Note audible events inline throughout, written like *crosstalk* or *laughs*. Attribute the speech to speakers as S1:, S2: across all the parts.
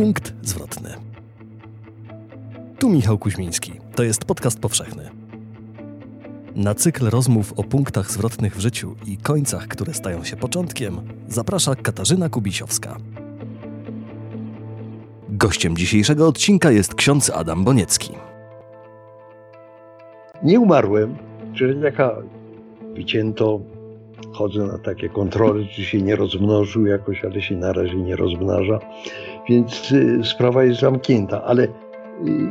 S1: Punkt zwrotny. Tu Michał Kuźmiński. To jest podcast powszechny. Na cykl rozmów o punktach zwrotnych w życiu i końcach, które stają się początkiem, zaprasza Katarzyna Kubisiowska. Gościem dzisiejszego odcinka jest ksiądz Adam Boniecki.
S2: Nie umarłem, czyli jaka wycięto, chodzę na takie kontrole, czy się nie rozmnożył jakoś, ale się na razie nie rozmnaża, więc y, sprawa jest zamknięta, ale y,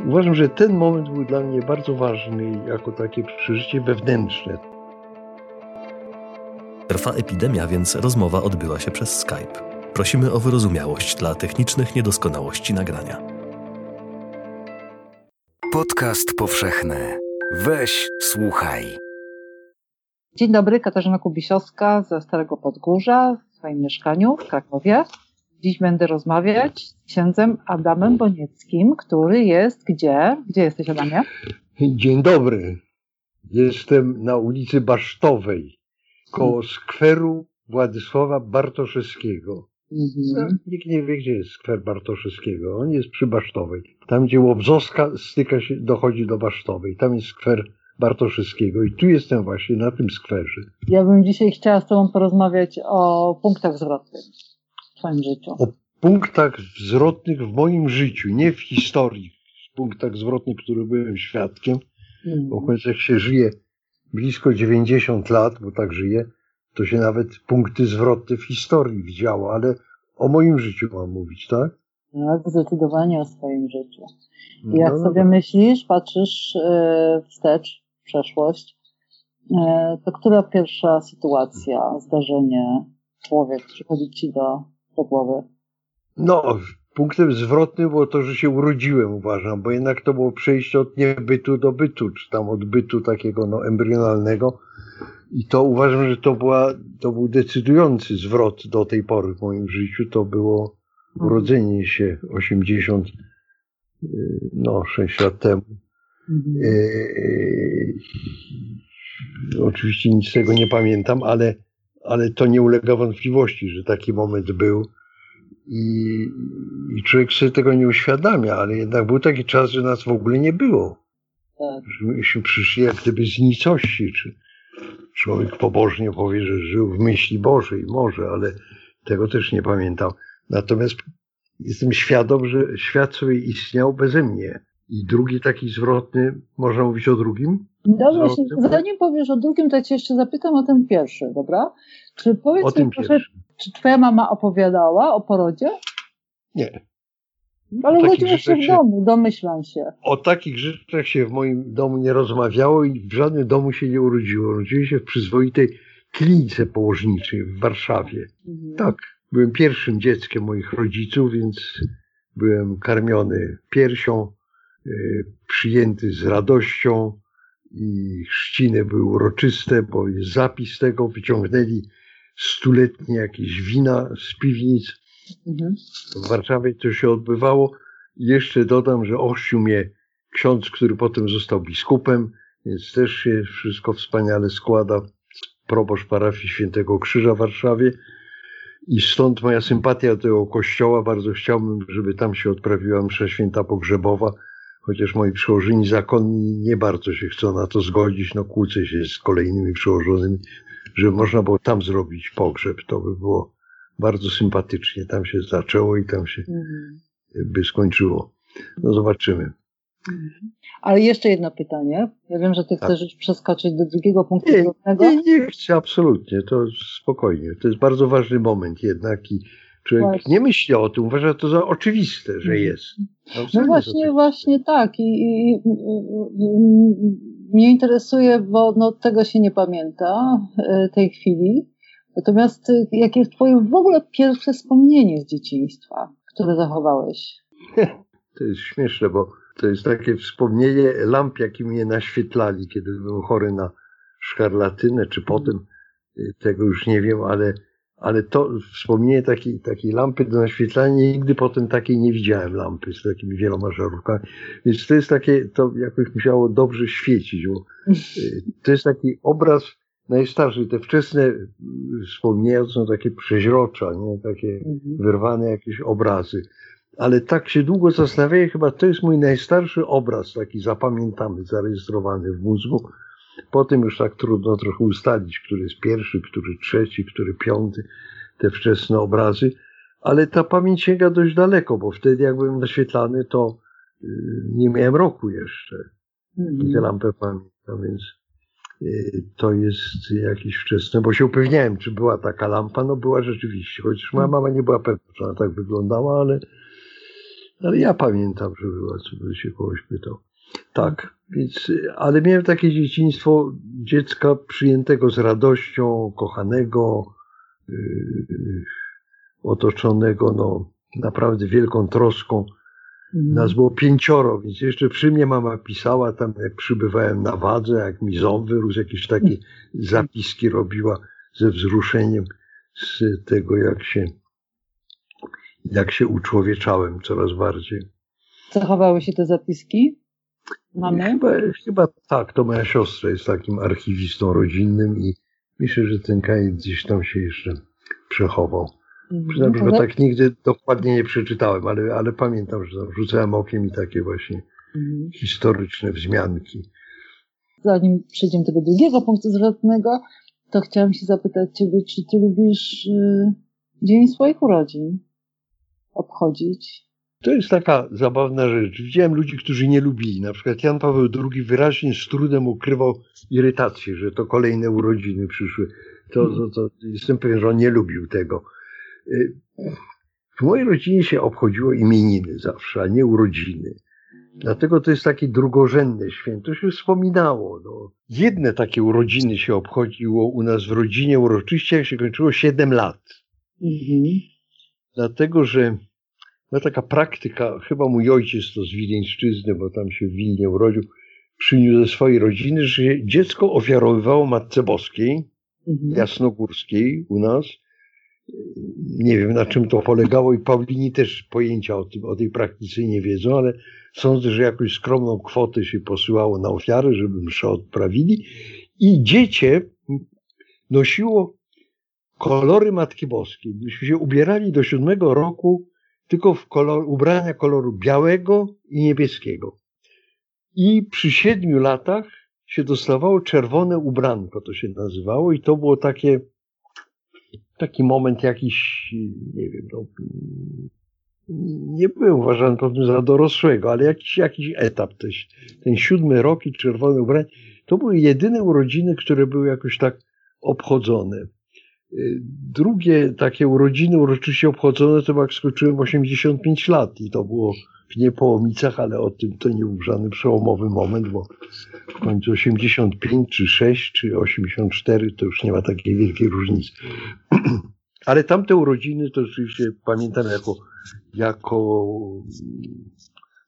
S2: uważam, że ten moment był dla mnie bardzo ważny jako takie przeżycie wewnętrzne.
S1: Trwa epidemia, więc rozmowa odbyła się przez Skype. Prosimy o wyrozumiałość dla technicznych niedoskonałości nagrania.
S3: Podcast powszechny. Weź, słuchaj.
S4: Dzień dobry, Katarzyna Kubisiowska ze Starego Podgórza w swoim mieszkaniu w Krakowie. Dziś będę rozmawiać z księdzem Adamem Bonieckim, który jest gdzie? Gdzie jesteś, Adamie?
S2: Dzień dobry. Jestem na ulicy Basztowej, koło skweru Władysława Bartoszewskiego.
S4: Mhm.
S2: Nikt nie wie, gdzie jest skwer Bartoszewskiego. On jest przy Basztowej. Tam, gdzie Łobzowska styka się, dochodzi do Basztowej. Tam jest skwer Bartoszewskiego. I tu jestem właśnie, na tym skwerze.
S4: Ja bym dzisiaj chciała z Tobą porozmawiać o punktach zwrotnych w Twoim życiu.
S2: O punktach zwrotnych w moim życiu, nie w historii. Punktach zwrotnych, których byłem świadkiem.
S4: Mhm.
S2: Bo choć jak się żyje blisko 90 lat, bo tak żyję, to się nawet punkty zwrotne w historii widziało, ale o moim życiu mam mówić, tak?
S4: No, zdecydowanie o swoim życiu. I jak
S2: No,
S4: sobie myślisz, patrzysz e, wstecz, w przeszłość, e, to która pierwsza sytuacja, zdarzenie, człowiek przychodzi Ci do, do głowy?
S2: No, punktem zwrotnym było to, że się urodziłem, uważam, bo jednak to było przejście od niebytu do bytu, czy tam od bytu takiego no, embrionalnego. I to uważam, że to, była, to był decydujący zwrot do tej pory w moim życiu. To było urodzenie się 80, y, no 6 lat temu.
S4: Mhm.
S2: Eee, oczywiście nic z tego nie pamiętam, ale, ale to nie ulega wątpliwości, że taki moment był. I, I człowiek sobie tego nie uświadamia, ale jednak był taki czas, że nas w ogóle nie było.
S4: Tak.
S2: Myśmy przyszli jak gdyby z nicości. Czy człowiek pobożnie powie, że żył w myśli Bożej, może, ale tego też nie pamiętam. Natomiast jestem świadom, że świat sobie istniał beze mnie. I drugi taki zwrotny, można mówić o drugim?
S4: Dobrze,
S2: Zwrotny,
S4: jeśli- zanim powiesz o drugim, to ja Cię jeszcze zapytam o ten pierwszy, dobra? Czy powiedz
S2: O
S4: mi
S2: tym
S4: proszę, czy Twoja mama opowiadała o porodzie?
S2: Nie.
S4: Ale chodziło się w domu, domyślam się.
S2: O takich rzeczach się w moim domu nie rozmawiało i w żadnym domu się nie urodziło. Urodziłem się w przyzwoitej klinice położniczej w Warszawie.
S4: Mhm.
S2: Tak, byłem pierwszym dzieckiem moich rodziców, więc byłem karmiony piersią, przyjęty z radością i chrzciny były uroczyste, bo jest zapis tego, wyciągnęli stuletnie jakieś wina z piwnic.
S4: Mhm.
S2: W Warszawie to się odbywało. Jeszcze dodam, że ochrzcił mnie ksiądz, który potem został biskupem, więc też się wszystko wspaniale składa. Proboszcz parafii Świętego Krzyża w Warszawie. I stąd moja sympatia do tego kościoła. Bardzo chciałbym, żeby tam się odprawiła msza święta pogrzebowa, chociaż moi przełożeni zakonni nie bardzo się chcą na to zgodzić. No kłócę się z kolejnymi przełożonymi, żeby można było tam zrobić pogrzeb. To by było bardzo sympatycznie. Tam się zaczęło i tam się
S4: Mhm.
S2: by skończyło. No zobaczymy.
S4: Ale jeszcze jedno pytanie. Ja wiem, że Ty
S2: Tak.
S4: chcesz przeskoczyć do drugiego punktu
S2: Nie, nie, nie chcę, absolutnie. To spokojnie. To jest bardzo ważny moment jednak i człowiek
S4: Właśnie.
S2: nie myśli o tym, uważa to za oczywiste, że
S4: Mhm.
S2: jest.
S4: No
S2: Absolutnie
S4: właśnie, właśnie tak. I, i, i, i mnie interesuje, bo no, tego się nie pamięta e, tej chwili. Natomiast e, jakie jest Twoje w ogóle pierwsze wspomnienie z dzieciństwa, które zachowałeś? *laughs*
S2: To jest śmieszne, bo to jest takie wspomnienie lamp, jakie mnie naświetlali, kiedy byłem chory na szkarlatynę, czy potem, y, tego już nie wiem, ale, ale to wspomnienie takiej, takiej lampy do naświetlania, nigdy potem takiej nie widziałem lampy z takimi wieloma żarówkami. Więc to jest takie, to jakoś musiało dobrze świecić, bo y, to jest taki obraz najstarszy, te wczesne y, wspomnienia są takie przeźrocza, nie? takie
S4: Mhm.
S2: wyrwane jakieś obrazy. ale tak się długo zastanawiałem, chyba to jest mój najstarszy obraz, taki zapamiętany, zarejestrowany w mózgu. Potem już tak trudno trochę ustalić, który jest pierwszy, który trzeci, który piąty, te wczesne obrazy, ale ta pamięć sięga dość daleko, bo wtedy jak byłem naświetlany, to y, nie miałem roku jeszcze. Mm. I tę lampę pamiętam, więc y, to jest jakieś wczesne, bo się upewniałem, czy była taka lampa. No była rzeczywiście, chociaż moja mama nie była pewna, czy ona tak wyglądała, ale, ale ja pamiętam, że była, co by się kogoś pytał. Tak, więc, ale miałem takie dzieciństwo dziecka przyjętego z radością, kochanego, yy, otoczonego no, naprawdę wielką troską. Mhm. Nas było pięcioro, więc jeszcze przy mnie mama pisała tam, jak przybywałem na wadze, jak mi ząb wyrósł, jakieś takie zapiski robiła ze wzruszeniem z tego, jak się, jak się uczłowieczałem coraz bardziej.
S4: Zachowały się te zapiski? Mamy?
S2: Chyba, chyba tak, to moja siostra jest takim archiwistą rodzinnym i myślę, że ten kaj gdzieś tam się jeszcze przechował. Mhm. Przyznam, że go tak nigdy dokładnie nie przeczytałem, ale, ale pamiętam, że rzucałem okiem i takie właśnie mhm. historyczne wzmianki.
S4: Zanim przejdziemy do tego drugiego punktu zwrotnego, to chciałam się zapytać Ciebie, czy Ty lubisz y, dzień swoich urodzin obchodzić?
S2: To jest taka zabawna rzecz. Widziałem ludzi, którzy nie lubili. Na przykład Jan Paweł II wyraźnie z trudem ukrywał irytację, że to kolejne urodziny przyszły. To, to, to jestem pewien, że on nie lubił tego. Y, w mojej rodzinie się obchodziło imieniny zawsze, a nie urodziny. Dlatego to jest takie drugorzędne święto, się wspominało. No. Jedne takie urodziny się obchodziło u nas w rodzinie uroczyście, jak się kończyło 7 lat. Mhm. Dlatego, że no taka praktyka, chyba mój ojciec to z Wileńszczyzny, bo tam się w Wilnie urodził, przyniósł ze swojej rodziny, że dziecko ofiarowywało Matce Boskiej, mhm. Jasnogórskiej u nas. Nie wiem na czym to polegało i Paulini też pojęcia o, tym, o tej praktyce nie wiedzą, ale sądzę, że jakąś skromną kwotę się posyłało na ofiarę, żeby mszę odprawili i dziecię nosiło kolory Matki Boskiej. Myśmy się ubierali do siódmego roku tylko w kolor, ubrania koloru białego i niebieskiego. I przy siedmiu latach się dostawało czerwone ubranko, to się nazywało, i to było takie, taki moment jakiś, nie wiem, no, nie byłem uważany potem za dorosłego, ale jakiś, jakiś etap też. Ten siódmy rok i czerwone ubranie, to były jedyne urodziny, które były jakoś tak obchodzone. Drugie takie urodziny uroczyście obchodzone to jak skończyłem 85 lat i to było w Niepołomicach, ale o tym to nie był żaden przełomowy moment, bo w końcu 85 czy 6 czy 84 to już nie ma takiej wielkiej różnicy. *clears throat* Ale tamte urodziny to rzeczywiście pamiętam jako, jako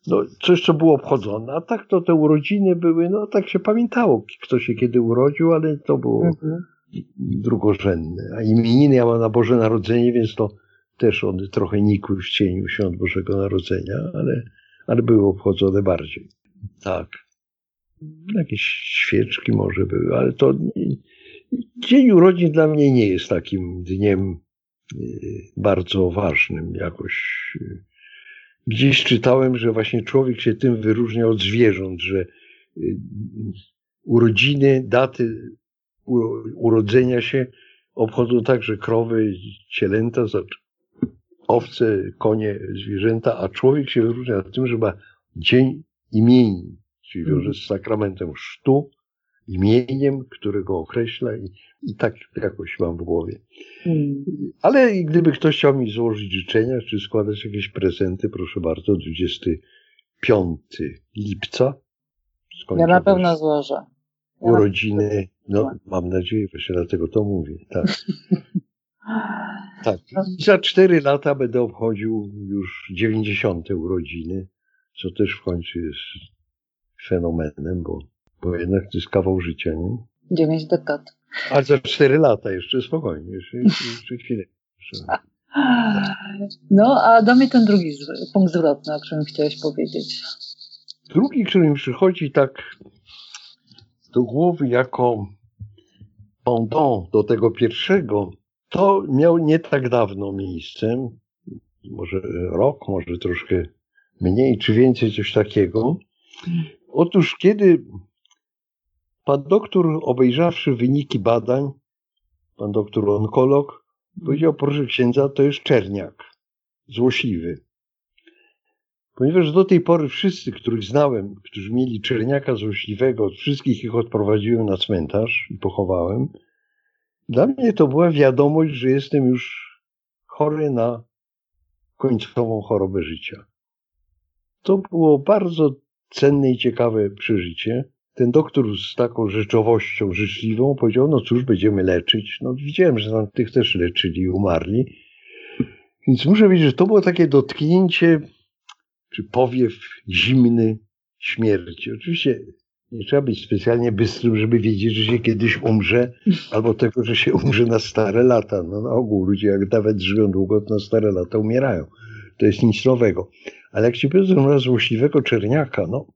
S2: no, coś, co było obchodzone. A tak to te urodziny były, no tak się pamiętało, kto się kiedy urodził, ale to było, mhm drugorzędne. A imieniny ja mam na Boże Narodzenie, więc to też one trochę nikły w cieniu świąt Bożego Narodzenia, ale, ale były obchodzone bardziej. Tak. Jakieś świeczki może były, ale to Dzień urodzin dla mnie nie jest takim dniem y, bardzo ważnym jakoś. Gdzieś czytałem, że właśnie człowiek się tym wyróżnia od zwierząt, że y, urodziny, daty urodzenia się obchodzą także krowy, cielęta, owce, konie, zwierzęta, a człowiek się wyróżnia tym, że ma dzień imienin, czyli wiąże mhm. z sakramentem sztu, imieniem, którego określa i, i tak jakoś mam w głowie. Hmm. Ale gdyby ktoś chciał mi złożyć życzenia, czy składać jakieś prezenty, proszę bardzo, 25 lipca.
S4: Ja na pewno złożę.
S2: Urodziny no, mam nadzieję, właśnie dlatego to mówię. Tak. *laughs* tak. I za cztery lata będę obchodził już 90. urodziny, co też w końcu jest fenomenem, bo, bo jednak to jest kawał życia, nie?
S4: Dziewięć dekad.
S2: Ale za cztery lata jeszcze spokojnie, jeszcze, jeszcze chwilę. *laughs*
S4: No, a do mnie ten drugi punkt zwrotny, o którym chciałeś powiedzieć.
S2: Drugi, który mi przychodzi tak do głowy jako pendant do tego pierwszego, to miał nie tak dawno miejsce. może rok, może troszkę mniej czy więcej, coś takiego. Otóż kiedy pan doktor, obejrzawszy wyniki badań, pan doktor onkolog, powiedział, proszę księdza, to jest czerniak, złośliwy. Ponieważ do tej pory wszyscy, których znałem, którzy mieli czerniaka złośliwego, wszystkich ich odprowadziłem na cmentarz i pochowałem, dla mnie to była wiadomość, że jestem już chory na końcową chorobę życia. To było bardzo cenne i ciekawe przeżycie. Ten doktor z taką rzeczowością życzliwą powiedział, no cóż, będziemy leczyć. No widziałem, że tam tych też leczyli i umarli. Więc muszę powiedzieć, że to było takie dotknięcie, czy powiew zimny śmierci. Oczywiście nie trzeba być specjalnie bystrym, żeby wiedzieć, że się kiedyś umrze, albo tego, że się umrze na stare lata. No na ogół ludzie, jak nawet żyją długo, to na stare lata umierają. To jest nic nowego. Ale jak ci powiedzą raz złośliwego czerniaka, no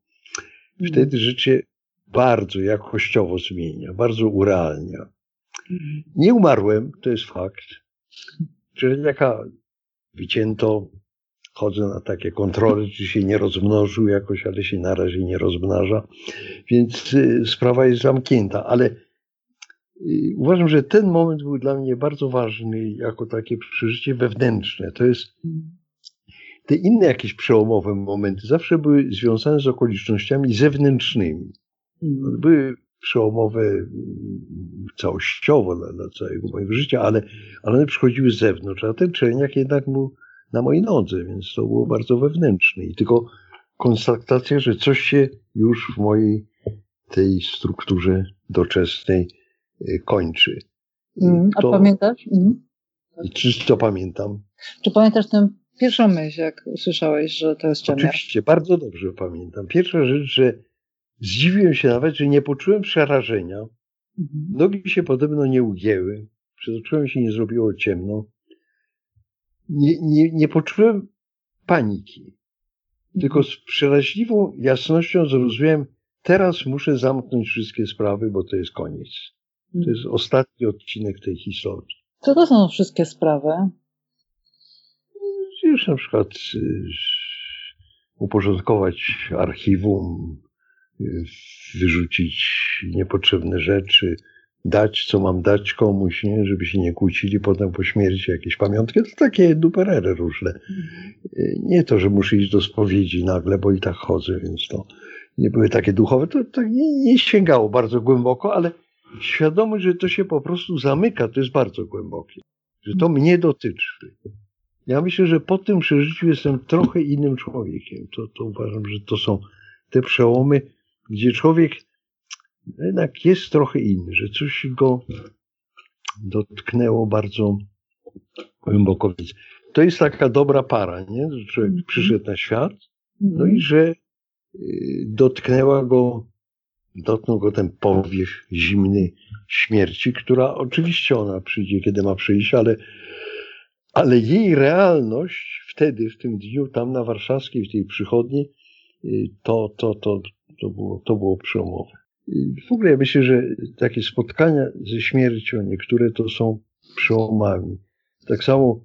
S2: wtedy życie bardzo jakościowo zmienia, bardzo urealnia. Nie umarłem, to jest fakt. Czerniaka wycięto, chodzę na takie kontrole, czy się nie rozmnożył jakoś, ale się na razie nie rozmnaża, więc y, sprawa jest zamknięta, ale y, uważam, że ten moment był dla mnie bardzo ważny jako takie przeżycie wewnętrzne. To jest te inne jakieś przełomowe momenty zawsze były związane z okolicznościami zewnętrznymi. Były przełomowe mm, całościowo dla, dla całego mojego życia, ale, ale one przychodziły z zewnątrz, a ten czerniak jednak był na mojej nodze, więc to było bardzo wewnętrzne. I tylko konstatacja, że coś się już w mojej tej strukturze doczesnej y, kończy.
S4: Mm, a to, pamiętasz? Mm.
S2: Czy to pamiętam?
S4: Czy pamiętasz tę pierwszą myśl, jak usłyszałeś, że to jest czerniak?
S2: Oczywiście, bardzo dobrze pamiętam. Pierwsza rzecz, że zdziwiłem się nawet, że nie poczułem przerażenia. Mhm. Nogi się podobno nie ugięły. Przed oczami się nie zrobiło ciemno nie, nie, nie poczułem paniki, tylko z przeraźliwą jasnością zrozumiałem, teraz muszę zamknąć wszystkie sprawy, bo to jest koniec. To jest ostatni odcinek tej historii.
S4: Co to są wszystkie sprawy?
S2: Już na przykład y, uporządkować archiwum, y, wyrzucić niepotrzebne rzeczy, dać, co mam dać komuś, nie? żeby się nie kłócili potem po śmierci jakieś pamiątki. To takie duperery różne. Nie to, że muszę iść do spowiedzi nagle, bo i tak chodzę, więc to nie były takie duchowe. To, to nie, nie sięgało bardzo głęboko, ale świadomość, że to się po prostu zamyka, to jest bardzo głębokie. Że to mnie dotyczy. Ja myślę, że po tym przeżyciu jestem trochę innym człowiekiem. To, to uważam, że to są te przełomy, gdzie człowiek jednak jest trochę inny, że coś go dotknęło bardzo głęboko. To jest taka dobra para, nie? że człowiek mhm. przyszedł na świat, no i mhm. że y, dotknęła go, dotknął go ten powiew zimny śmierci, która oczywiście ona przyjdzie, kiedy ma przyjść, ale, ale jej realność wtedy, w tym dniu, tam na warszawskiej, w tej przychodni, y, to, to, to, to, było, to było przełomowe. W ogóle ja myślę, że takie spotkania ze śmiercią, niektóre to są przełomami. Tak samo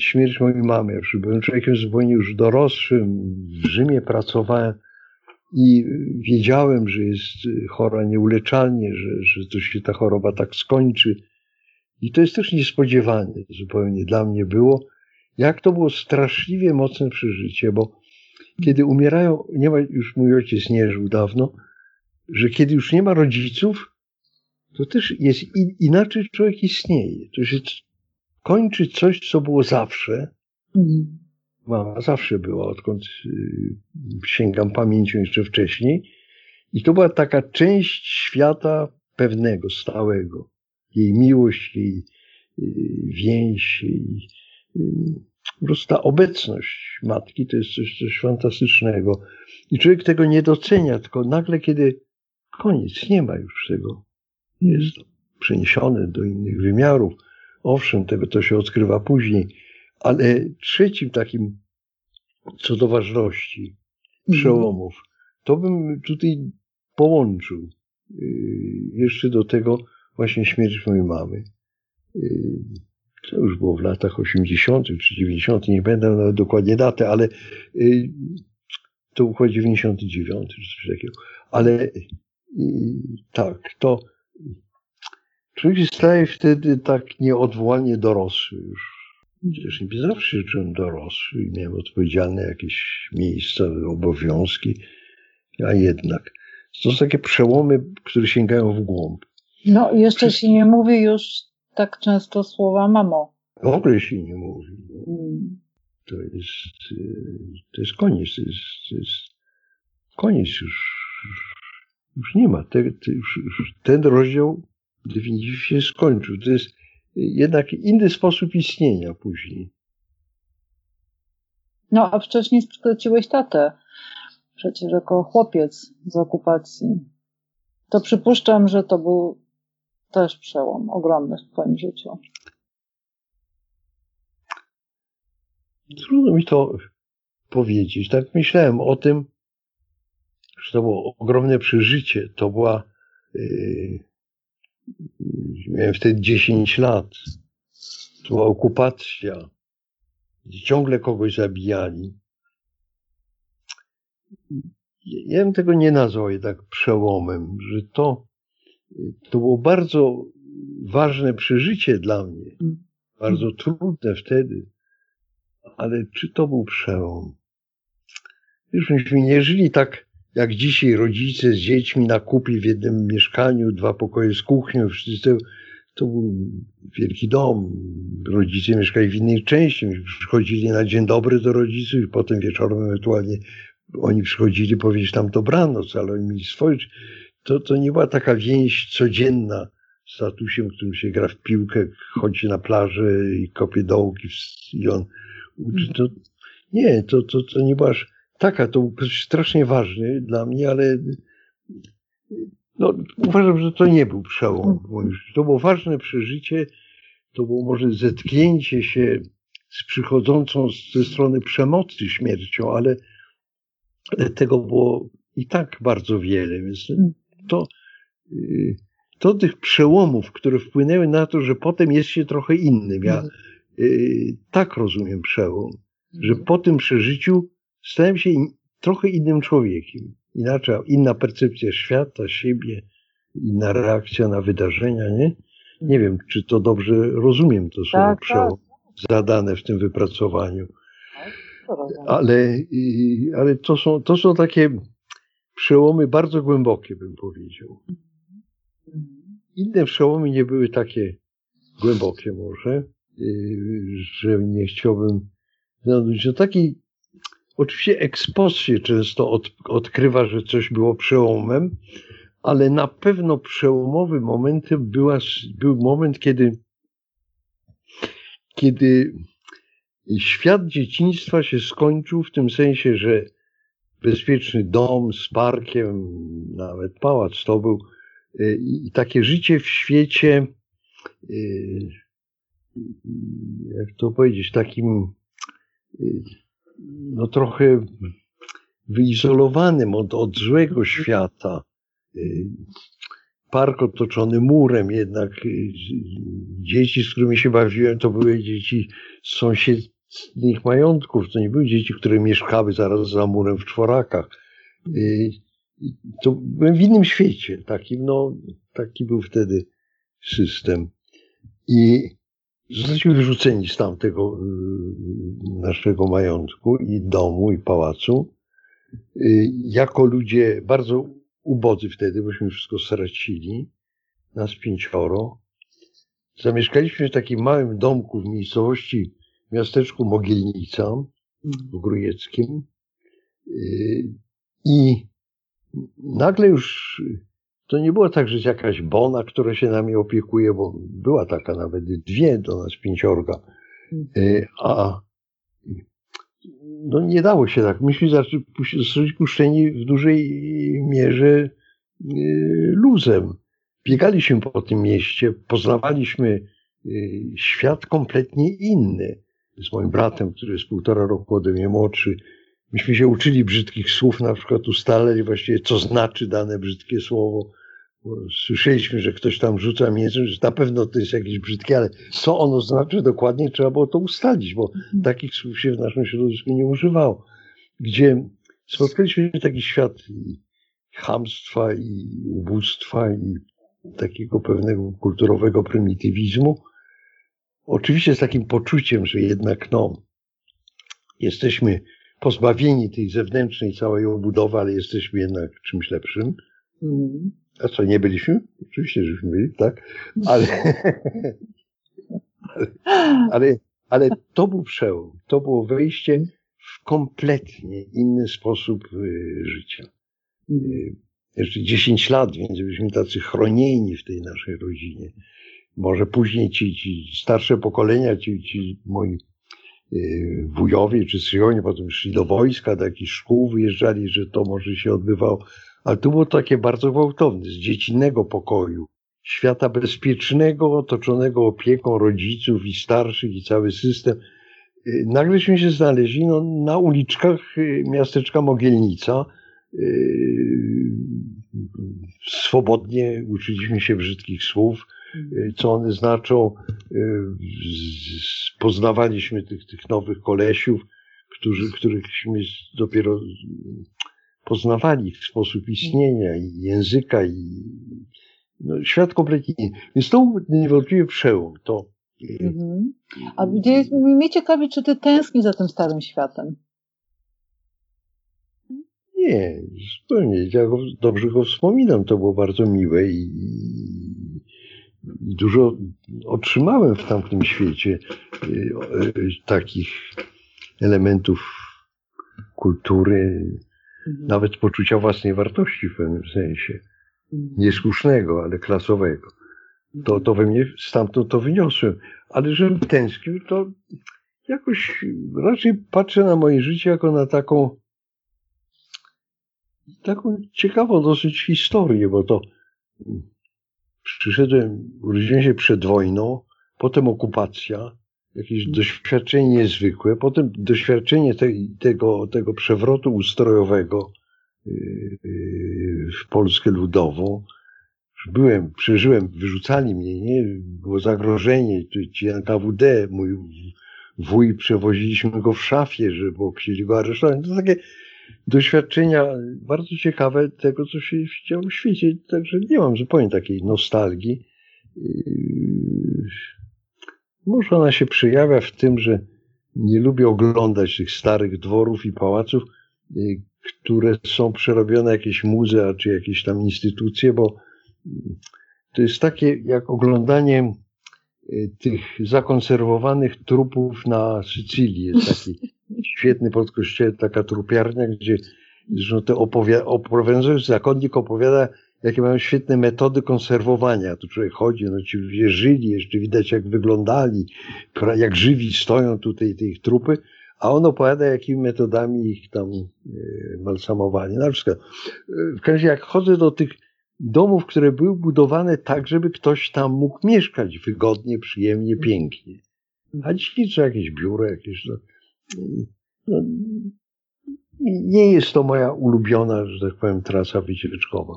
S2: śmierć mojej mamy. Ja byłem człowiekiem zupełnie już dorosłym, w Rzymie pracowałem i wiedziałem, że jest chora nieuleczalnie, że, że to się ta choroba tak skończy. I to jest też niespodziewane zupełnie dla mnie było, jak to było straszliwie mocne przeżycie, bo kiedy umierają, nie ma, już mój ojciec nie żył dawno, że kiedy już nie ma rodziców, to też jest inaczej człowiek istnieje. To się kończy coś, co było zawsze. Mhm. Mama zawsze była, odkąd y, sięgam pamięcią jeszcze wcześniej. I to była taka część świata pewnego, stałego. Jej miłość, jej y, więź, jej, y, po prostu ta obecność matki to jest coś, coś fantastycznego. I człowiek tego nie docenia, tylko nagle, kiedy Koniec, nie ma już tego. Jest przeniesione do innych wymiarów. Owszem, tego to się odkrywa później, ale trzecim takim, co do ważności przełomów, to bym tutaj połączył yy, jeszcze do tego właśnie śmierć mojej mamy. Yy, to już było w latach 80. czy 90., nie pamiętam nawet dokładnie datę, ale y, to było 99 czy coś takiego. Ale y, tak, to człowiek się staje wtedy tak nieodwołalnie dorosły już. Przecież nie zawsze czułem dorosły i miałem odpowiedzialne jakieś miejsca, obowiązki, a jednak to są takie przełomy, które sięgają w głąb.
S4: No, jeszcze się nie mówi już tak często słowa mamo.
S2: W ogóle się nie mówi. Mm. To jest, to jest koniec. To jest, to jest koniec już. Już nie ma. Te, te, już, już ten rozdział definitywnie się skończył. To jest jednak inny sposób istnienia później.
S4: No, a wcześniej straciłeś tatę. Przecież jako chłopiec z okupacji. To przypuszczam, że to był też przełom ogromny w Twoim życiu.
S2: Trudno mi to powiedzieć. Tak myślałem o tym, że to było ogromne przeżycie. To była. Yy, miałem wtedy 10 lat. To była okupacja. Ciągle kogoś zabijali. Ja bym tego nie nazwał jednak przełomem, że to to było bardzo ważne przeżycie dla mnie. Bardzo trudne wtedy. Ale czy to był przełom? Już myśmy nie żyli tak jak dzisiaj rodzice z dziećmi na kupie w jednym mieszkaniu, dwa pokoje z kuchnią, wszyscy to był wielki dom. Rodzice mieszkali w innej części. Przychodzili na dzień dobry do rodziców i potem wieczorem ewentualnie oni przychodzili powiedzieć tam dobranoc, ale oni mieli swoje to, to nie była taka więź codzienna z statusem, którym się gra w piłkę, chodzi na plażę i kopie dołki i on. To, nie, to, to, to nie była aż taka, to był strasznie ważny dla mnie, ale no, uważam, że to nie był przełom. To było ważne przeżycie, to było może zetknięcie się z przychodzącą ze strony przemocy śmiercią, ale, ale tego było i tak bardzo wiele, więc to, to tych przełomów, które wpłynęły na to, że potem jest się trochę innym. Ja y, tak rozumiem przełom, że po tym przeżyciu stałem się in, trochę innym człowiekiem. Inaczej, inna percepcja świata, siebie, inna reakcja na wydarzenia, nie? Nie wiem, czy to dobrze rozumiem to słowo tak, przełom tak. zadane w tym wypracowaniu. Tak, ale, ale to, są, to są takie przełomy bardzo głębokie, bym powiedział. Inne przełomy nie były takie głębokie może, y, że nie chciałbym zanudnić. No taki, oczywiście ekspos często od, odkrywa, że coś było przełomem, ale na pewno przełomowym momentem była, był moment, kiedy, kiedy świat dzieciństwa się skończył w tym sensie, że bezpieczny dom z parkiem, nawet pałac. To był y, i takie życie w świecie, y, jak to powiedzieć, takim y, no trochę wyizolowanym od, od złego świata. Park otoczony murem, jednak dzieci, z którymi się bawiłem, to były dzieci z sąsied, ich majątków. To nie były dzieci, które mieszkały zaraz za murem w czworakach. To byłem w innym świecie. Takim, no, taki był wtedy system. I zostaliśmy wyrzuceni z tamtego y, naszego majątku i domu, i pałacu. Y, jako ludzie bardzo ubodzy wtedy, bośmy wszystko stracili. Nas pięcioro. Zamieszkaliśmy w takim małym domku w miejscowości miasteczku Mogielnica w Grujeckim y, i nagle już to nie było tak, że jakaś bona, która się nami opiekuje, bo była taka nawet dwie do nas pięciorga, y, a no nie dało się tak. Myśmy zostali puszczeni w dużej mierze y, luzem. Biegaliśmy po tym mieście, poznawaliśmy świat kompletnie inny z moim bratem, który jest półtora roku ode mnie młodszy. Myśmy się uczyli brzydkich słów, na przykład ustaleli właściwie, co znaczy dane brzydkie słowo. Słyszeliśmy, że ktoś tam rzuca mięsem, że na pewno to jest jakieś brzydkie, ale co ono znaczy dokładnie, trzeba było to ustalić, bo mhm. takich słów się w naszym środowisku nie używało. Gdzie spotkaliśmy taki świat i chamstwa, i ubóstwa, i takiego pewnego kulturowego prymitywizmu. Oczywiście z takim poczuciem, że jednak no, jesteśmy pozbawieni tej zewnętrznej całej obudowy, ale jesteśmy jednak czymś lepszym. Mm. A co, nie byliśmy? Oczywiście, żeśmy byli, tak? Ale, *laughs* ale, ale to był przełom. To było wejście w kompletnie inny sposób y, życia. Y, jeszcze 10 lat, więc byliśmy tacy chronieni w tej naszej rodzinie. Może później ci, ci starsze pokolenia, ci, ci moi y, wujowie czy syjonie potem szli do wojska, do jakichś szkół wyjeżdżali, że to może się odbywało. Ale to było takie bardzo gwałtowne, z dziecinnego pokoju, świata bezpiecznego, otoczonego opieką rodziców i starszych i cały system. Y, nagleśmy się znaleźli no, na uliczkach y, miasteczka Mogielnica, swobodnie uczyliśmy się brzydkich słów, co one znaczą. Poznawaliśmy tych, tych nowych kolesiów, którzy, którychśmy dopiero poznawali sposób istnienia i języka i no, świat kompletnie inny. Więc to niewątpliwie przełom. To, mhm.
S4: A gdzie, mnie ciekawi, czy ty tęsknisz za tym starym światem?
S2: Nie, zupełnie. Ja go, dobrze go wspominam. To było bardzo miłe i, i dużo otrzymałem w tamtym świecie y, y, takich elementów kultury, mhm. nawet poczucia własnej wartości w pewnym sensie. Niesłusznego, ale klasowego. To, to we mnie stamtąd to wyniosłem. Ale żebym tęsknił, to jakoś raczej patrzę na moje życie jako na taką taką ciekawą dosyć historię, bo to przyszedłem, urodziłem się przed wojną, potem okupacja, jakieś doświadczenie niezwykłe, potem doświadczenie te, tego, tego przewrotu ustrojowego yy, w Polskę Ludową. Byłem, przeżyłem, wyrzucali mnie, nie? Było zagrożenie, ci NKWD, mój wuj, przewoziliśmy go w szafie, że bo chcieli go aresztować. To takie doświadczenia bardzo ciekawe tego, co się działo w świecie. Także nie mam zupełnie takiej nostalgii. Może ona się przejawia w tym, że nie lubię oglądać tych starych dworów i pałaców, yy, które są przerobione jakieś muzea czy jakieś tam instytucje, bo to jest takie jak oglądanie yy, tych zakonserwowanych trupów na Sycylii. Jest taki *laughs* świetny pod taka trupiarnia, gdzie zresztą te oprowadzający zakonnik opowiada, jakie mają świetne metody konserwowania. Tu człowiek chodzi, no ci ludzie żyli, jeszcze widać jak wyglądali, jak żywi stoją tutaj te ich trupy, a on opowiada, jakimi metodami ich tam e, balsamowali. Na przykład, e, w każdym jak chodzę do tych domów, które były budowane tak, żeby ktoś tam mógł mieszkać wygodnie, przyjemnie, pięknie. A dzisiaj co jakieś biuro, jakieś... No, no, nie jest to moja ulubiona, że tak powiem, trasa wycieczkowa.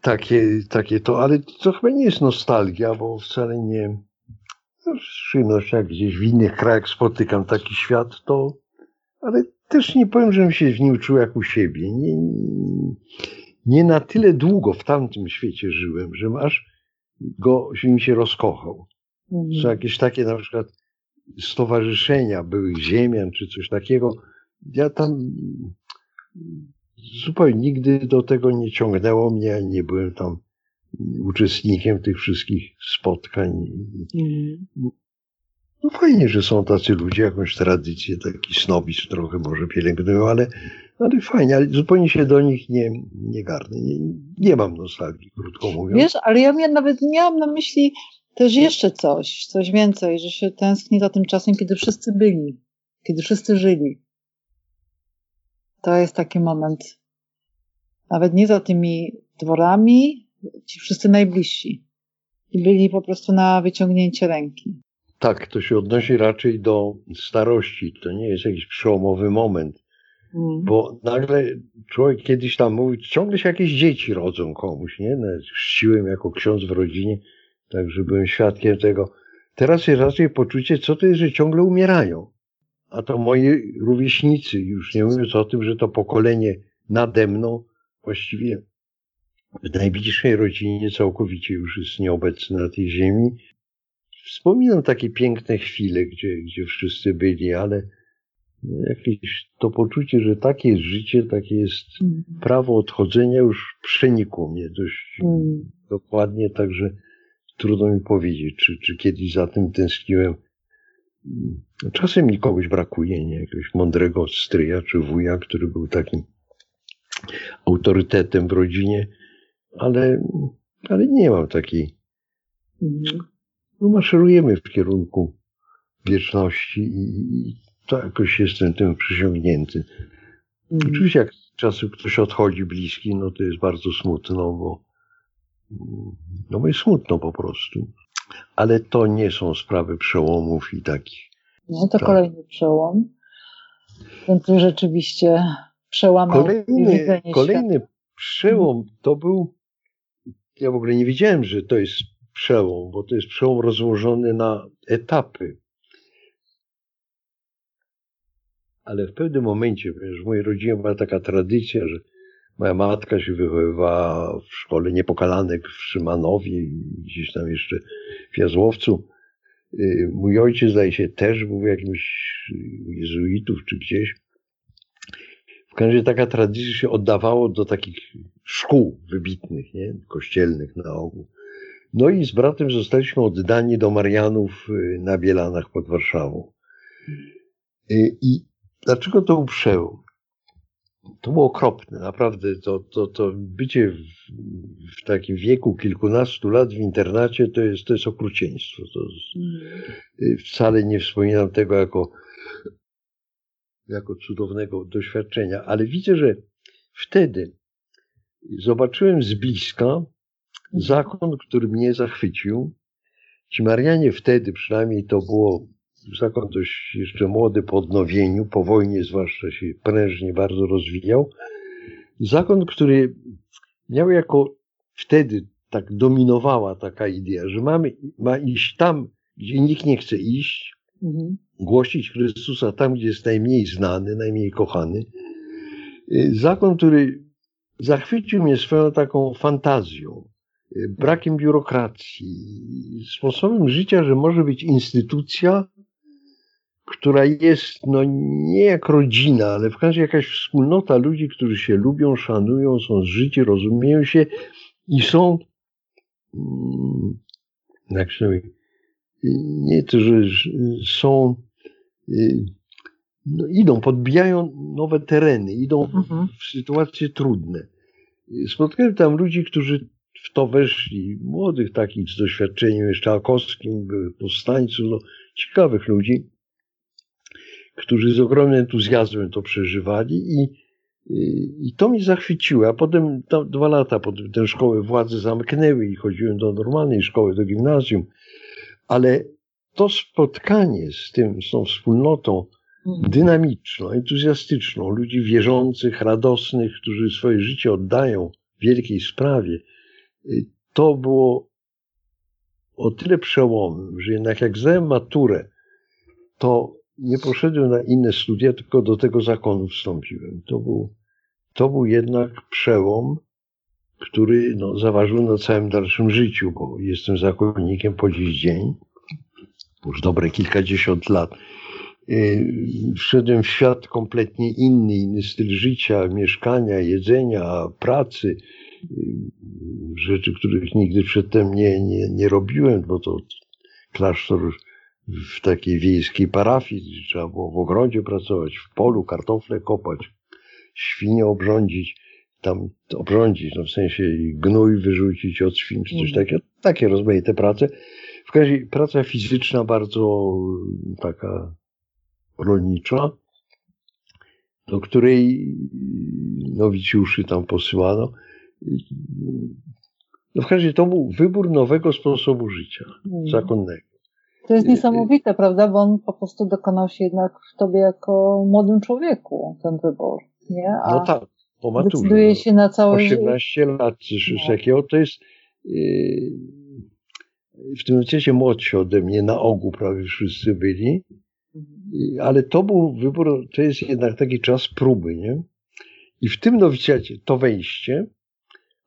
S2: Takie, takie to, ale to chyba nie jest nostalgia, bo wcale nie. No, przyjemnością, jak gdzieś w innych krajach spotykam taki świat, to. Ale też nie powiem, żebym się w nim czuł jak u siebie. Nie, nie na tyle długo w tamtym świecie żyłem, że aż go się mi się rozkochał. Mhm. Są jakieś takie na przykład stowarzyszenia byłych ziemian czy coś takiego. Ja tam zupełnie nigdy do tego nie ciągnęło mnie, nie byłem tam uczestnikiem tych wszystkich spotkań. Mm. No fajnie, że są tacy ludzie, jakąś tradycję, taki snobizm trochę może pielęgnują, ale, ale fajnie, ale zupełnie się do nich nie, nie garnę. Nie, nie mam nostalgii, krótko mówiąc.
S4: Wiesz, ale ja nawet miałam na myśli też jeszcze coś, coś więcej, że się tęskni za tym czasem, kiedy wszyscy byli, kiedy wszyscy żyli. To jest taki moment. Nawet nie za tymi dworami, ci wszyscy najbliżsi. I byli po prostu na wyciągnięcie ręki.
S2: Tak, to się odnosi raczej do starości. To nie jest jakiś przełomowy moment. Mm. Bo nagle człowiek kiedyś tam mówił, ciągle się jakieś dzieci rodzą komuś, nie? Nawet chrzciłem jako ksiądz w rodzinie, także byłem świadkiem tego. Teraz jest raczej poczucie, co to jest, że ciągle umierają. A to moi rówieśnicy, już nie mówiąc o tym, że to pokolenie nade mną właściwie w najbliższej rodzinie całkowicie już jest nieobecne na tej ziemi. Wspominam takie piękne chwile, gdzie, gdzie wszyscy byli, ale jakieś to poczucie, że takie jest życie, takie jest mm. prawo odchodzenia już przenikło mnie dość mm. dokładnie, także trudno mi powiedzieć, czy, czy kiedyś za tym tęskniłem. Czasem mi kogoś brakuje, nie? Jakiegoś mądrego stryja czy wuja, który był takim autorytetem w rodzinie, ale, ale nie mam takiej. Mm. No, maszerujemy w kierunku wieczności i, to jakoś jestem tym przysiągnięty. Mm. Oczywiście jak z czasu ktoś odchodzi bliski, no to jest bardzo smutno, bo no bo jest smutno po prostu. Ale to nie są sprawy przełomów i takich.
S4: No to tak. kolejny przełom. Ten, który rzeczywiście przełamał
S2: Kolejny, kolejny przełom to był, ja w ogóle nie wiedziałem, że to jest przełom, bo to jest przełom rozłożony na etapy. ale w pewnym momencie, ponieważ w mojej rodzinie była taka tradycja, że moja matka się wychowywała w szkole niepokalanek w Szymanowie gdzieś tam jeszcze w Jazłowcu. Y, mój ojciec, zdaje się, też był jakimś jezuitów czy gdzieś. W każdym razie taka tradycja się oddawało do takich szkół wybitnych, nie? kościelnych na ogół. No i z bratem zostaliśmy oddani do Marianów y, na Bielanach pod Warszawą. Y, I Dlaczego to był przełom? To było okropne, naprawdę. To, to, to bycie w, w takim wieku kilkunastu lat w internacie to jest, to jest okrucieństwo. To mm. Wcale nie wspominam tego jako, jako cudownego doświadczenia, ale widzę, że wtedy zobaczyłem z bliska mm. zakon, który mnie zachwycił. Ci Marianie wtedy, przynajmniej to było zakon dość jeszcze młody po odnowieniu, po wojnie zwłaszcza się prężnie bardzo rozwijał. Zakon, który miał jako wtedy tak dominowała taka idea, że mamy, ma iść tam, gdzie nikt nie chce iść, mhm. głosić Chrystusa tam, gdzie jest najmniej znany, najmniej kochany. Y, zakon, który zachwycił mnie swoją taką fantazją, y, brakiem biurokracji, sposobem życia, że może być instytucja, która jest no nie jak rodzina, ale w każdym razie jakaś wspólnota ludzi, którzy się lubią, szanują, są zżyci, rozumieją się i są mm, jak mówi, nie to, że są y, no, idą, podbijają nowe tereny, idą mhm. w sytuacje trudne. Spotkałem tam ludzi, którzy w to weszli, młodych takich z doświadczeniem jeszcze akowskim, powstańców, no, ciekawych ludzi którzy z ogromnym entuzjazmem to przeżywali i, i, to mnie zachwyciło. A potem dwa lata potem tę szkołę władze zamknęły i chodziłem do normalnej szkoły, do gimnazjum, ale to spotkanie z tym, z tą wspólnotą mhm. dynamiczną, entuzjastyczną, ludzi wierzących, radosnych, którzy swoje życie oddają wielkiej sprawie, y, to było o tyle przełomem, że jednak jak zdałem maturę, to nie poszedłem na inne studia, tylko do tego zakonu wstąpiłem. To był, to był jednak przełom, który no, zaważył na całym dalszym życiu, bo jestem zakonnikiem po dziś dzień, już dobre kilkadziesiąt lat. Y, wszedłem w świat kompletnie inny, inny styl życia, mieszkania, jedzenia, pracy, y, rzeczy, których nigdy przedtem nie, nie, nie robiłem, bo to klasztor w takiej wiejskiej parafii, trzeba było w ogrodzie pracować, w polu kartofle kopać, świnie obrządzić, tam obrządzić, no w sensie gnój wyrzucić od świn, czy coś mhm. takiego, takie rozmaite prace. W każdym razie praca fizyczna bardzo taka rolnicza, do której nowicjuszy tam posyłano. No w każdym razie to był wybór nowego sposobu życia, mhm. zakonnego.
S4: To jest niesamowite, prawda? Bo on po prostu dokonał się jednak w tobie jako młodym człowieku, ten wybór, nie?
S2: A no tak, po maturze.
S4: Decyduje no. się na całe
S2: 18 lat, czy coś no. takiego. To jest yy, w tym momencie młodsi ode mnie, na ogół prawie wszyscy byli. Mhm. Ale to był wybór, to jest jednak taki czas próby, nie? I w tym nowicjacie to wejście,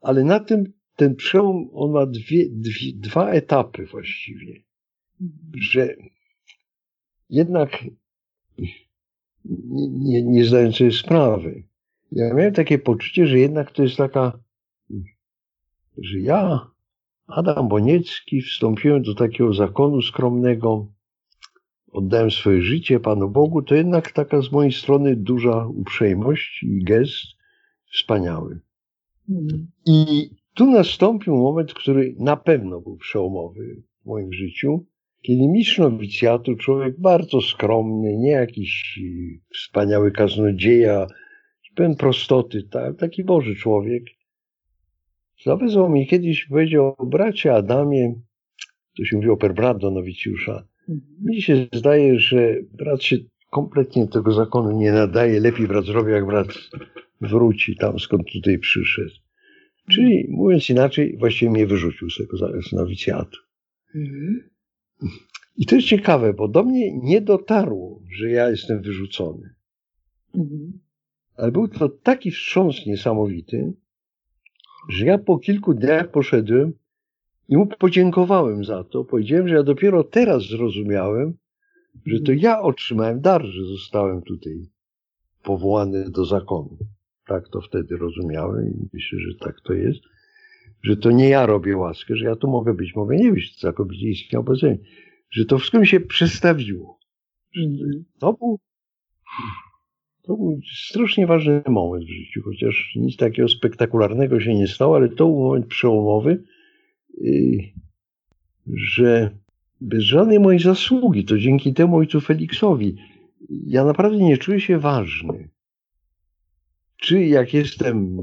S2: ale na tym ten przełom, on ma dwie, dwie, dwa etapy właściwie. Że jednak nie, nie, zdając sobie sprawy, ja miałem takie poczucie, że jednak to jest taka, że ja, Adam Boniecki, wstąpiłem do takiego zakonu skromnego, oddałem swoje życie Panu Bogu, to jednak taka z mojej strony duża uprzejmość i gest wspaniały. Mhm. I tu nastąpił moment, który na pewno był przełomowy w moim życiu, kiedy mistrz nowicjatu, człowiek bardzo skromny, nie jakiś wspaniały kaznodzieja, pełen prostoty, taki Boży człowiek, zawezwał mi kiedyś i powiedział, bracie Adamie, to się mówi o per do nowicjusza, mi się zdaje, że brat się kompletnie tego zakonu nie nadaje, lepiej brat zrobi, jak brat wróci tam, skąd tutaj przyszedł. Czyli mówiąc inaczej, właściwie mnie wyrzucił z tego nowicjatu. Mhm. I to jest ciekawe, bo do mnie nie dotarło, że ja jestem wyrzucony. Mhm. Ale był to taki wstrząs niesamowity, że ja po kilku dniach poszedłem i mu podziękowałem za to. Powiedziałem, że ja dopiero teraz zrozumiałem, że to ja otrzymałem dar, że zostałem tutaj powołany do zakonu. Tak to wtedy rozumiałem i myślę, że tak to jest. Że to nie ja robię łaskę, że ja tu mogę być, mogę nie być, co zakobicie istniał bez Że to wszystko mi się przestawiło. To był, to był strasznie ważny moment w życiu, chociaż nic takiego spektakularnego się nie stało, ale to był moment przełomowy, yy, że bez żadnej mojej zasługi, to dzięki temu ojcu Feliksowi, ja naprawdę nie czuję się ważny czy jak jestem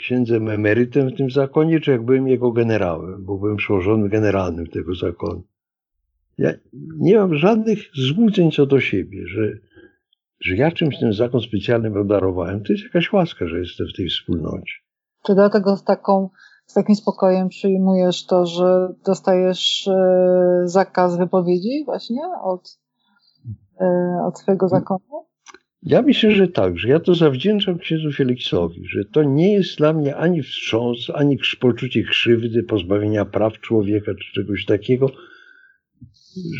S2: księdzem emerytem w tym zakonie, czy jak byłem jego generałem, bo byłem przełożonym generalnym tego zakonu. Ja nie mam żadnych złudzeń co do siebie, że, że ja czymś ten zakon specjalnym obdarowałem. To jest jakaś łaska, że jestem w tej wspólnocie.
S4: Czy dlatego z, taką, z takim spokojem przyjmujesz to, że dostajesz e, zakaz wypowiedzi właśnie od, e, od swojego zakonu?
S2: Ja myślę, że tak, że ja to zawdzięczam księdzu Feliksowi, że to nie jest dla mnie ani wstrząs, ani poczucie krzywdy, pozbawienia praw człowieka czy czegoś takiego,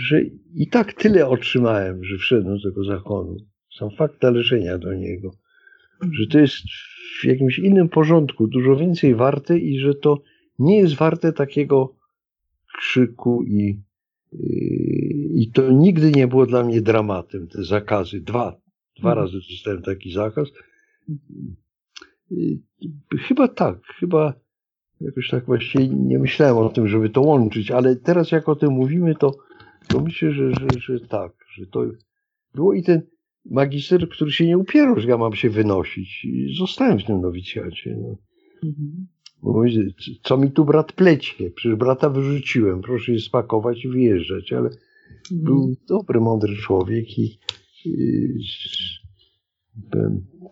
S2: że i tak tyle otrzymałem, że wszedłem do tego zakonu. Sam fakt należenia do niego, że to jest w jakimś innym porządku dużo więcej warte i że to nie jest warte takiego krzyku i, i to nigdy nie było dla mnie dramatem, te zakazy. Dwa, Dwa mhm. razy dostałem taki zakaz. Chyba tak, chyba jakoś tak właściwie nie myślałem o tym, żeby to łączyć, ale teraz jak o tym mówimy, to, to myślę, że, że, że tak, że to było i ten magister, który się nie upierał, że ja mam się wynosić i zostałem w tym nowicjacie. No. Mhm. Mówi, co mi tu brat plecie? Przecież brata wyrzuciłem, proszę je spakować i wyjeżdżać, ale mhm. był dobry, mądry człowiek i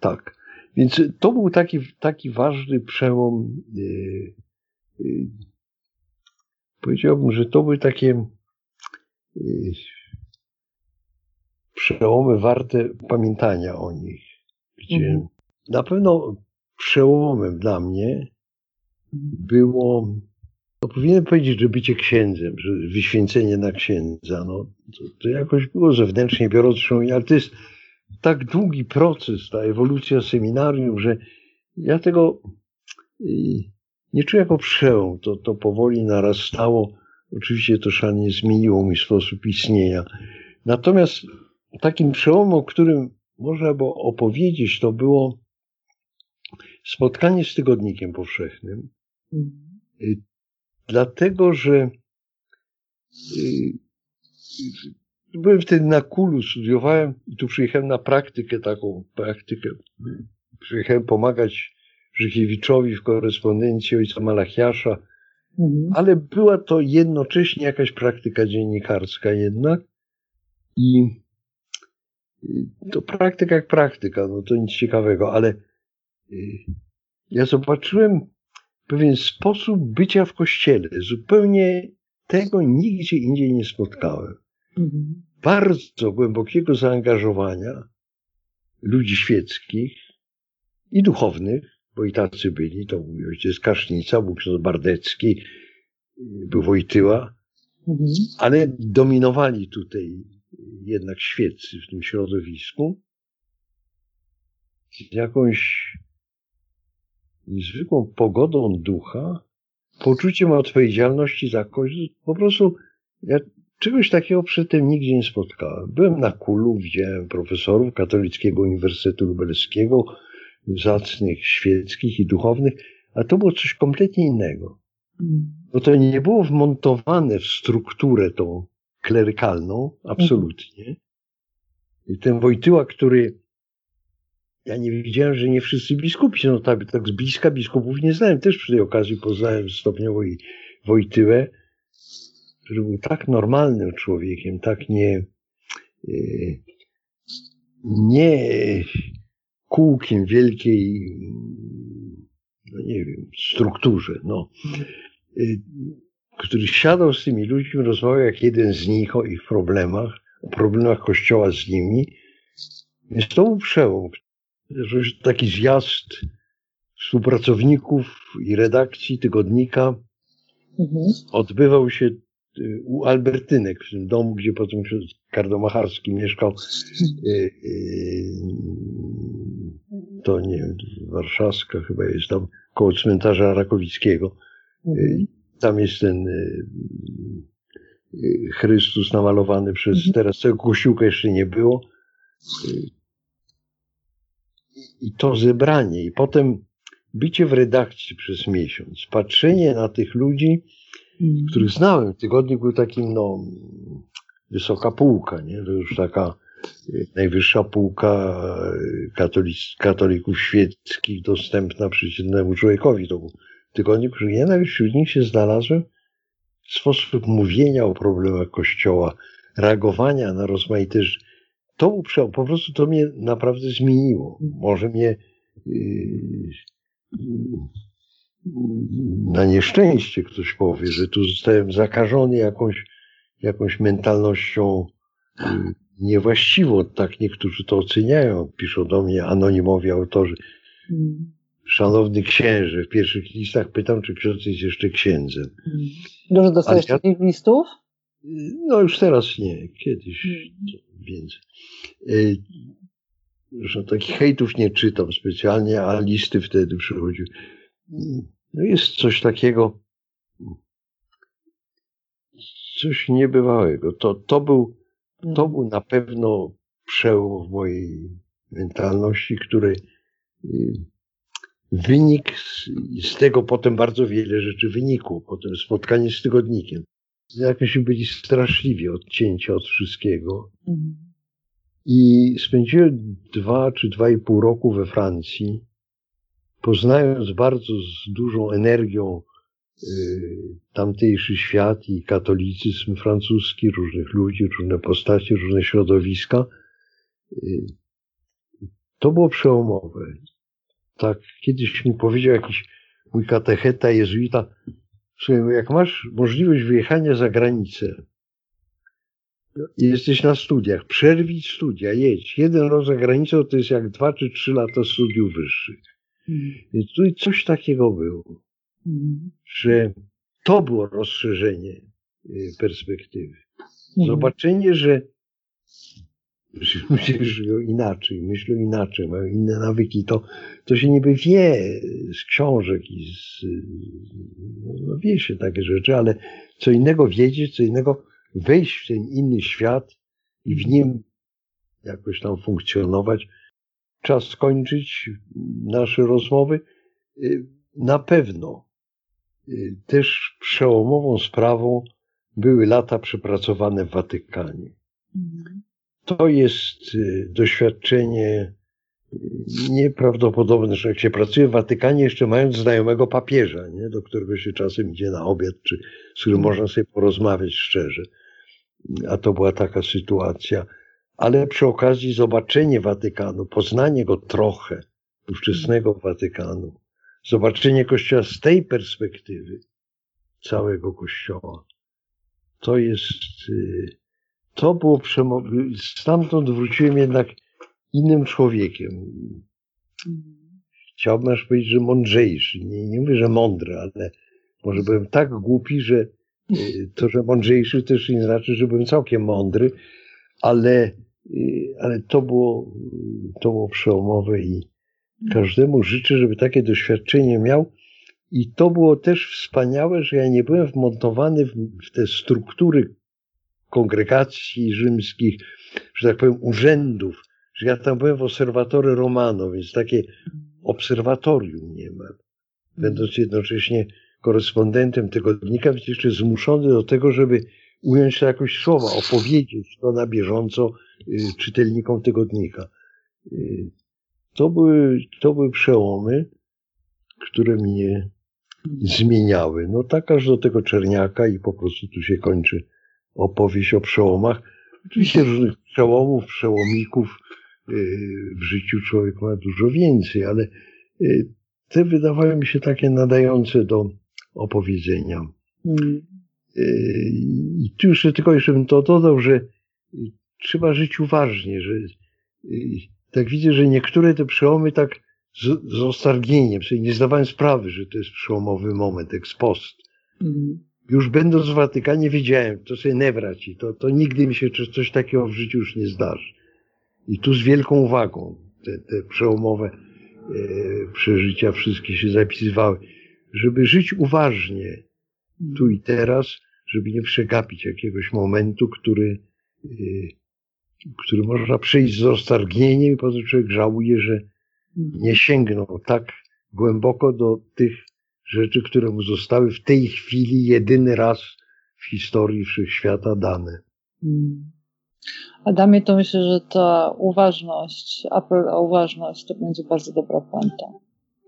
S2: tak. Więc to był taki, taki ważny przełom. Y, y, powiedziałbym, że to były takie y, przełomy warte pamiętania o nich, gdzie mhm. na pewno przełomem dla mnie było no powinienem powiedzieć, że bycie księdzem, że wyświęcenie na księdza, no to, to jakoś było zewnętrznie biorąc, ale to jest tak długi proces, ta ewolucja seminarium, że ja tego nie czuję jako przełom. To, to powoli narastało. Oczywiście to szalenie zmieniło mój sposób istnienia. Natomiast takim przełomem, o którym można było opowiedzieć, to było spotkanie z tygodnikiem powszechnym. Dlatego, że y, byłem wtedy na Kulu, studiowałem i tu przyjechałem na praktykę, taką praktykę. Przyjechałem pomagać Żychiewiczowi w korespondencji ojca Malachiasza mhm. ale była to jednocześnie jakaś praktyka dziennikarska jednak i to praktyka jak praktyka, no to nic ciekawego, ale y, ja zobaczyłem pewien sposób bycia w kościele. Zupełnie tego nigdzie indziej nie spotkałem. Mhm. Bardzo głębokiego zaangażowania ludzi świeckich i duchownych, bo i tacy byli, to był ojciec Kasznica, był ksiądz Bardecki, był Wojtyła, mhm. ale dominowali tutaj jednak świeccy w tym środowisku z jakąś niezwykłą pogodą ducha, poczuciem odpowiedzialności za Kościół. Po prostu ja czegoś takiego przedtem nigdzie nie spotkałem. Byłem na Kulu, widziałem profesorów Katolickiego Uniwersytetu Lubelskiego, zacnych, świeckich i duchownych, a to było coś kompletnie innego. Mm. Bo to nie było wmontowane w strukturę tą klerykalną, absolutnie. I ten Wojtyła, który ja nie wiedziałem, że nie wszyscy biskupi są tak, tak z bliska biskupów nie znałem. Też przy tej okazji poznałem stopniowo i Wojtyłę, który był tak normalnym człowiekiem, tak nie, e, nie kółkiem wielkiej, no nie wiem, strukturze, no. E, który siadał z tymi ludźmi, rozmawiał jak jeden z nich o ich problemach, o problemach Kościoła z nimi. Więc to był przełom. Taki zjazd współpracowników i redakcji tygodnika mhm. odbywał się y, u Albertynek, w tym domu, gdzie potem Kardomacharski mieszkał. Y, y, to nie wiem, warszawska chyba jest tam, koło cmentarza Rakowickiego. Mhm. Tam jest ten Chrystus namalowany przez, mhm. teraz tego kościółka jeszcze nie było. Y, I to zebranie, i potem bycie w redakcji przez miesiąc, patrzenie na tych ludzi, mhm. których znałem. Tygodnik był takim, no, wysoka półka, nie? To już taka najwyższa półka katolików świeckich dostępna przeciętnemu człowiekowi. To był tygodniu, że jednak wśród nich się znalazłem sposób mówienia o problemach Kościoła, reagowania na rozmaite To po prostu to mnie naprawdę zmieniło. Może mnie yy, na nieszczęście ktoś powie, że tu zostałem zakażony jakąś, jakąś mentalnością yy, niewłaściwą. Tak niektórzy to oceniają. Piszą do mnie anonimowi autorzy. Mm. Szanowny księże, w pierwszych listach pytam, czy ksiądz jest jeszcze księdzem.
S4: Hmm. Dużo dostajesz ja, takich listów?
S2: No już teraz nie, kiedyś hmm. więcej. Zresztą takich hejtów nie czytam specjalnie, a listy wtedy przychodziły. No jest coś takiego, coś niebywałego. To, to, był, to hmm. był na pewno przełom w mojej mentalności, który y, wynik z, z, tego potem bardzo wiele rzeczy wynikło. Potem spotkanie z tygodnikiem. Jakoś byli straszliwie odcięci od wszystkiego. Mhm. I spędziłem dwa czy dwa i pół roku we Francji, poznając bardzo z dużą energią y, tamtejszy świat i katolicyzm francuski, różnych ludzi, różne postacie, różne środowiska. Y, to było przełomowe tak kiedyś mi powiedział jakiś mój katecheta, jezuita, słuchaj, jak masz możliwość wyjechania za granicę jesteś na studiach, przerwij studia, jedź. Jeden rok za granicą to jest jak dwa czy trzy lata studiów wyższych. Mm. Więc tu coś takiego było, że to było rozszerzenie y, perspektywy. Mm. Zobaczenie, że ludzie żyją inaczej, myślą inaczej, mają inne nawyki, to, to się niby wie z książek i z, no wie się takie rzeczy, ale co innego wiedzieć, co innego wejść w ten inny świat i w nim jakoś tam funkcjonować. Czas skończyć nasze rozmowy. Na pewno też przełomową sprawą były lata przepracowane w Watykanie. Mhm. To jest y, doświadczenie nieprawdopodobne, że jak się pracuje w Watykanie, jeszcze mając znajomego papieża, nie? do którego się czasem idzie na obiad, czy z którym można sobie porozmawiać szczerze. A to była taka sytuacja. Ale przy okazji zobaczenie Watykanu, poznanie go trochę, ówczesnego Watykanu, zobaczenie Kościoła z tej perspektywy, całego Kościoła, to jest, y, to było przemowy. Stamtąd wróciłem jednak innym człowiekiem. Chciałbym aż powiedzieć, że mądrzejszy. Nie, nie mówię, że mądry, ale może byłem tak głupi, że y, to, że mądrzejszy też nie znaczy, że byłem całkiem mądry, ale, y, ale to, było, to było przełomowe i każdemu życzę, żeby takie doświadczenie miał. I to było też wspaniałe, że ja nie byłem wmontowany w, w te struktury kongregacji rzymskich, że tak powiem, urzędów, że ja tam byłem w Obserwatory Romano, więc takie obserwatorium nie mam. Będąc jednocześnie korespondentem tygodnika, więc jeszcze zmuszony do tego, żeby ująć to jakoś słowa, opowiedzieć to na bieżąco y, czytelnikom tygodnika. Y, to były, to były przełomy, które mnie zmieniały. No tak aż do tego Czerniaka i po prostu tu się kończy opowieść o przełomach. Oczywiście różnych przełomów, przełomików y, w życiu człowiek ma dużo więcej, ale y, te wydawały mi się takie nadające do opowiedzenia. Mm. Y, I tu jeszcze tylko jeszcze bym to dodał, że trzeba żyć uważnie, że tak widzę, że niektóre te przełomy tak z, z ostargnieniem, sobie nie zdawałem sprawy, że to jest przełomowy moment, ex post. Mm. Już będąc w Watykanie wiedziałem, to sobie nie wraci, to, to nigdy mi się coś takiego w życiu już nie zdarzy. I tu z wielką uwagą te, te przełomowe e, przeżycia wszystkie się zapisywały, żeby żyć uważnie tu i teraz, żeby nie przegapić jakiegoś momentu, który, e, który można przejść z roztargnieniem i potem człowiek żałuje, że nie sięgnął tak głęboko do tych rzeczy, które mu zostały w tej chwili jedyny raz w historii wszechświata dane. Hmm.
S4: Adamie, to myślę, że ta uważność, apel o uważność to będzie bardzo dobra puenta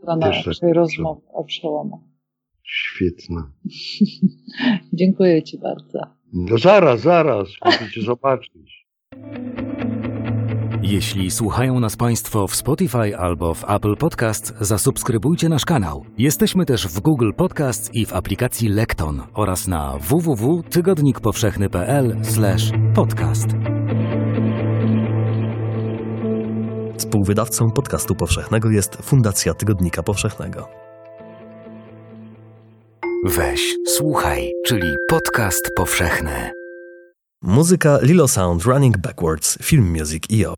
S4: dla naszej tak rozmowy o przełomach.
S2: Świetne. *laughs*
S4: Dziękuję Ci bardzo.
S2: No zaraz, zaraz, musicie zobaczyć.
S3: Jeśli słuchają nas Państwo w Spotify albo w Apple Podcast, zasubskrybujcie nasz kanał. Jesteśmy też w Google Podcast i w aplikacji Lekton oraz na www.tygodnikpowszechny.pl/podcast.
S1: Współwydawcą podcastu powszechnego jest Fundacja Tygodnika Powszechnego.
S3: Weź, słuchaj, czyli podcast powszechny.
S1: Muzyka Lilo Sound Running Backwards, Film Music IO.